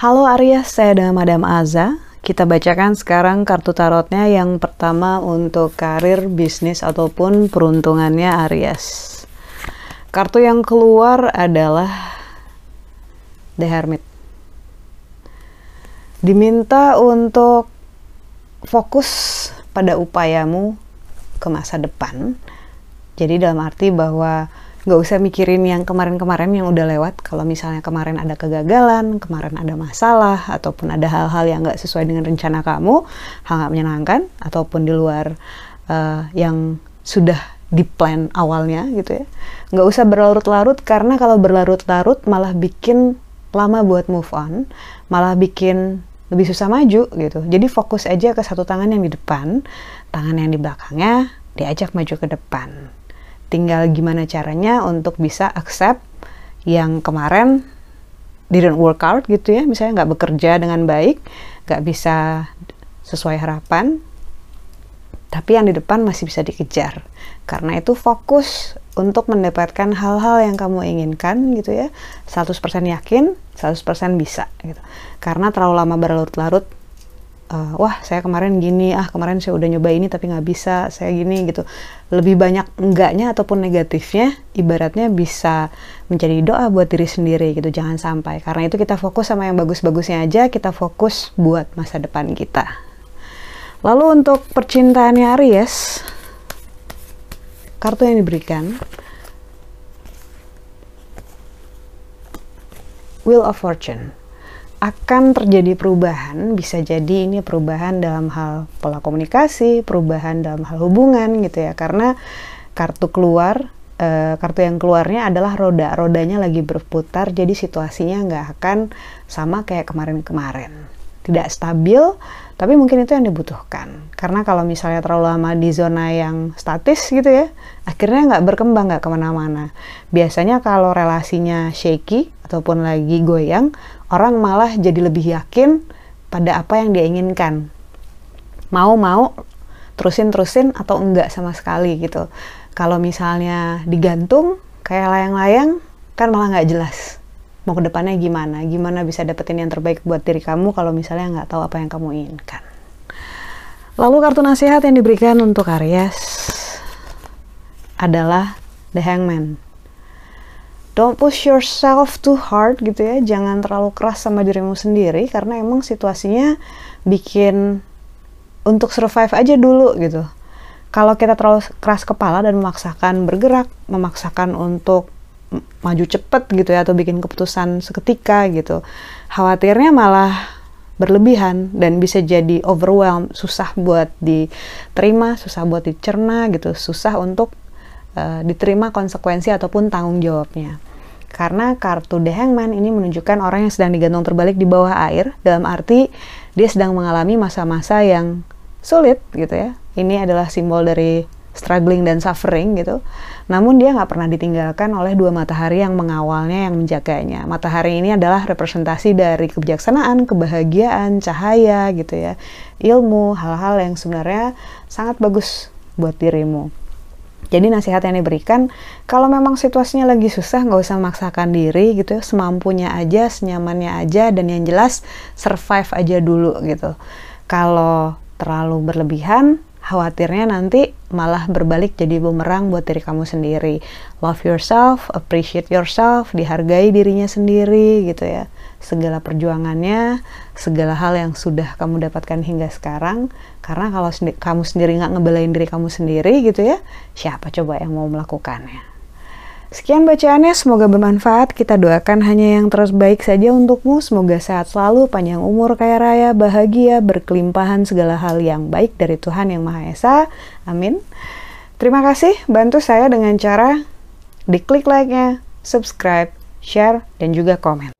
Halo Aries, saya dengan Madam Aza. Kita bacakan sekarang kartu tarotnya yang pertama untuk karir, bisnis, ataupun peruntungannya Aries. Kartu yang keluar adalah The Hermit. Diminta untuk fokus pada upayamu ke masa depan. Jadi dalam arti bahwa nggak usah mikirin yang kemarin-kemarin yang udah lewat. Kalau misalnya kemarin ada kegagalan kemarin ada masalah ataupun ada hal-hal yang nggak sesuai dengan rencana kamu hal nggak menyenangkan ataupun di luar uh, yang sudah di plan awalnya gitu ya nggak usah berlarut-larut. Karena kalau berlarut-larut malah bikin lama buat move on malah bikin lebih susah maju gitu. Jadi fokus aja ke satu tangan yang di depan tangan yang di belakangnya diajak maju ke depan. Tinggal gimana caranya untuk bisa accept yang kemarin didn't work out gitu ya misalnya nggak bekerja dengan baik nggak bisa sesuai harapan tapi yang di depan masih bisa dikejar. Karena itu fokus untuk mendapatkan hal-hal yang kamu inginkan gitu ya. 100% yakin 100% bisa gitu. Karena terlalu lama berlarut-larut uh, wah saya kemarin gini ah kemarin saya udah nyoba ini tapi nggak bisa saya gini gitu. Lebih banyak enggaknya ataupun negatifnya ibaratnya bisa menjadi doa buat diri sendiri gitu. Jangan sampai. Karena itu kita fokus sama yang bagus-bagusnya aja kita fokus buat masa depan kita. Lalu untuk percintaannya Aries kartu yang diberikan. Wheel of Fortune akan terjadi perubahan, bisa jadi ini perubahan dalam hal pola komunikasi, perubahan dalam hal hubungan gitu ya. Karena kartu keluar, e, kartu yang keluarnya adalah roda, rodanya lagi berputar, jadi situasinya nggak akan sama kayak kemarin-kemarin. Tidak stabil, tapi mungkin itu yang dibutuhkan. Karena kalau misalnya terlalu lama di zona yang statis gitu ya, akhirnya nggak berkembang, nggak ke mana-mana. Biasanya kalau relasinya shaky ataupun lagi goyang, orang malah jadi lebih yakin pada apa yang dia inginkan. Mau-mau terusin-terusin atau enggak sama sekali gitu. Kalau misalnya digantung kayak layang-layang kan malah nggak jelas mau ke depannya gimana, gimana bisa dapetin yang terbaik buat diri kamu kalau misalnya nggak tahu apa yang kamu inginkan. Lalu kartu nasihat yang diberikan untuk Aries adalah The Hangman don't push yourself too hard gitu ya. Jangan terlalu keras sama dirimu sendiri karena emang situasinya bikin untuk survive aja dulu gitu. Kalau kita terlalu keras kepala dan memaksakan bergerak memaksakan untuk maju cepet gitu ya atau bikin keputusan seketika gitu khawatirnya malah berlebihan dan bisa jadi overwhelm susah buat diterima susah buat dicerna gitu susah untuk uh, diterima konsekuensi ataupun tanggung jawabnya. Karena kartu The Hangman ini menunjukkan orang yang sedang digantung terbalik di bawah air dalam arti dia sedang mengalami masa-masa yang sulit gitu ya. Ini adalah simbol dari struggling dan suffering gitu. Namun dia nggak pernah ditinggalkan oleh dua matahari yang mengawalnya yang menjaganya. Matahari ini adalah representasi dari kebijaksanaan kebahagiaan cahaya gitu ya. Ilmu hal-hal yang sebenarnya sangat bagus buat dirimu jadi nasihat yang diberikan, kalau memang situasinya lagi susah, nggak usah memaksakan diri gitu, ya. semampunya aja, senyamannya aja, dan yang jelas survive aja dulu gitu. Kalau terlalu berlebihan, khawatirnya nanti malah berbalik jadi bumerang buat diri kamu sendiri. Love yourself, appreciate yourself, dihargai dirinya sendiri gitu ya. Segala perjuangannya, segala hal yang sudah kamu dapatkan hingga sekarang. Karena kalau sendi kamu sendiri nggak ngebelain diri kamu sendiri gitu ya, siapa coba yang mau melakukannya? Sekian bacaannya, semoga bermanfaat. Kita doakan hanya yang terus baik saja untukmu. Semoga sehat selalu, panjang umur, kaya raya, bahagia, berkelimpahan segala hal yang baik dari Tuhan Yang Maha Esa. Amin. Terima kasih, bantu saya dengan cara diklik like-nya, subscribe, share, dan juga komen.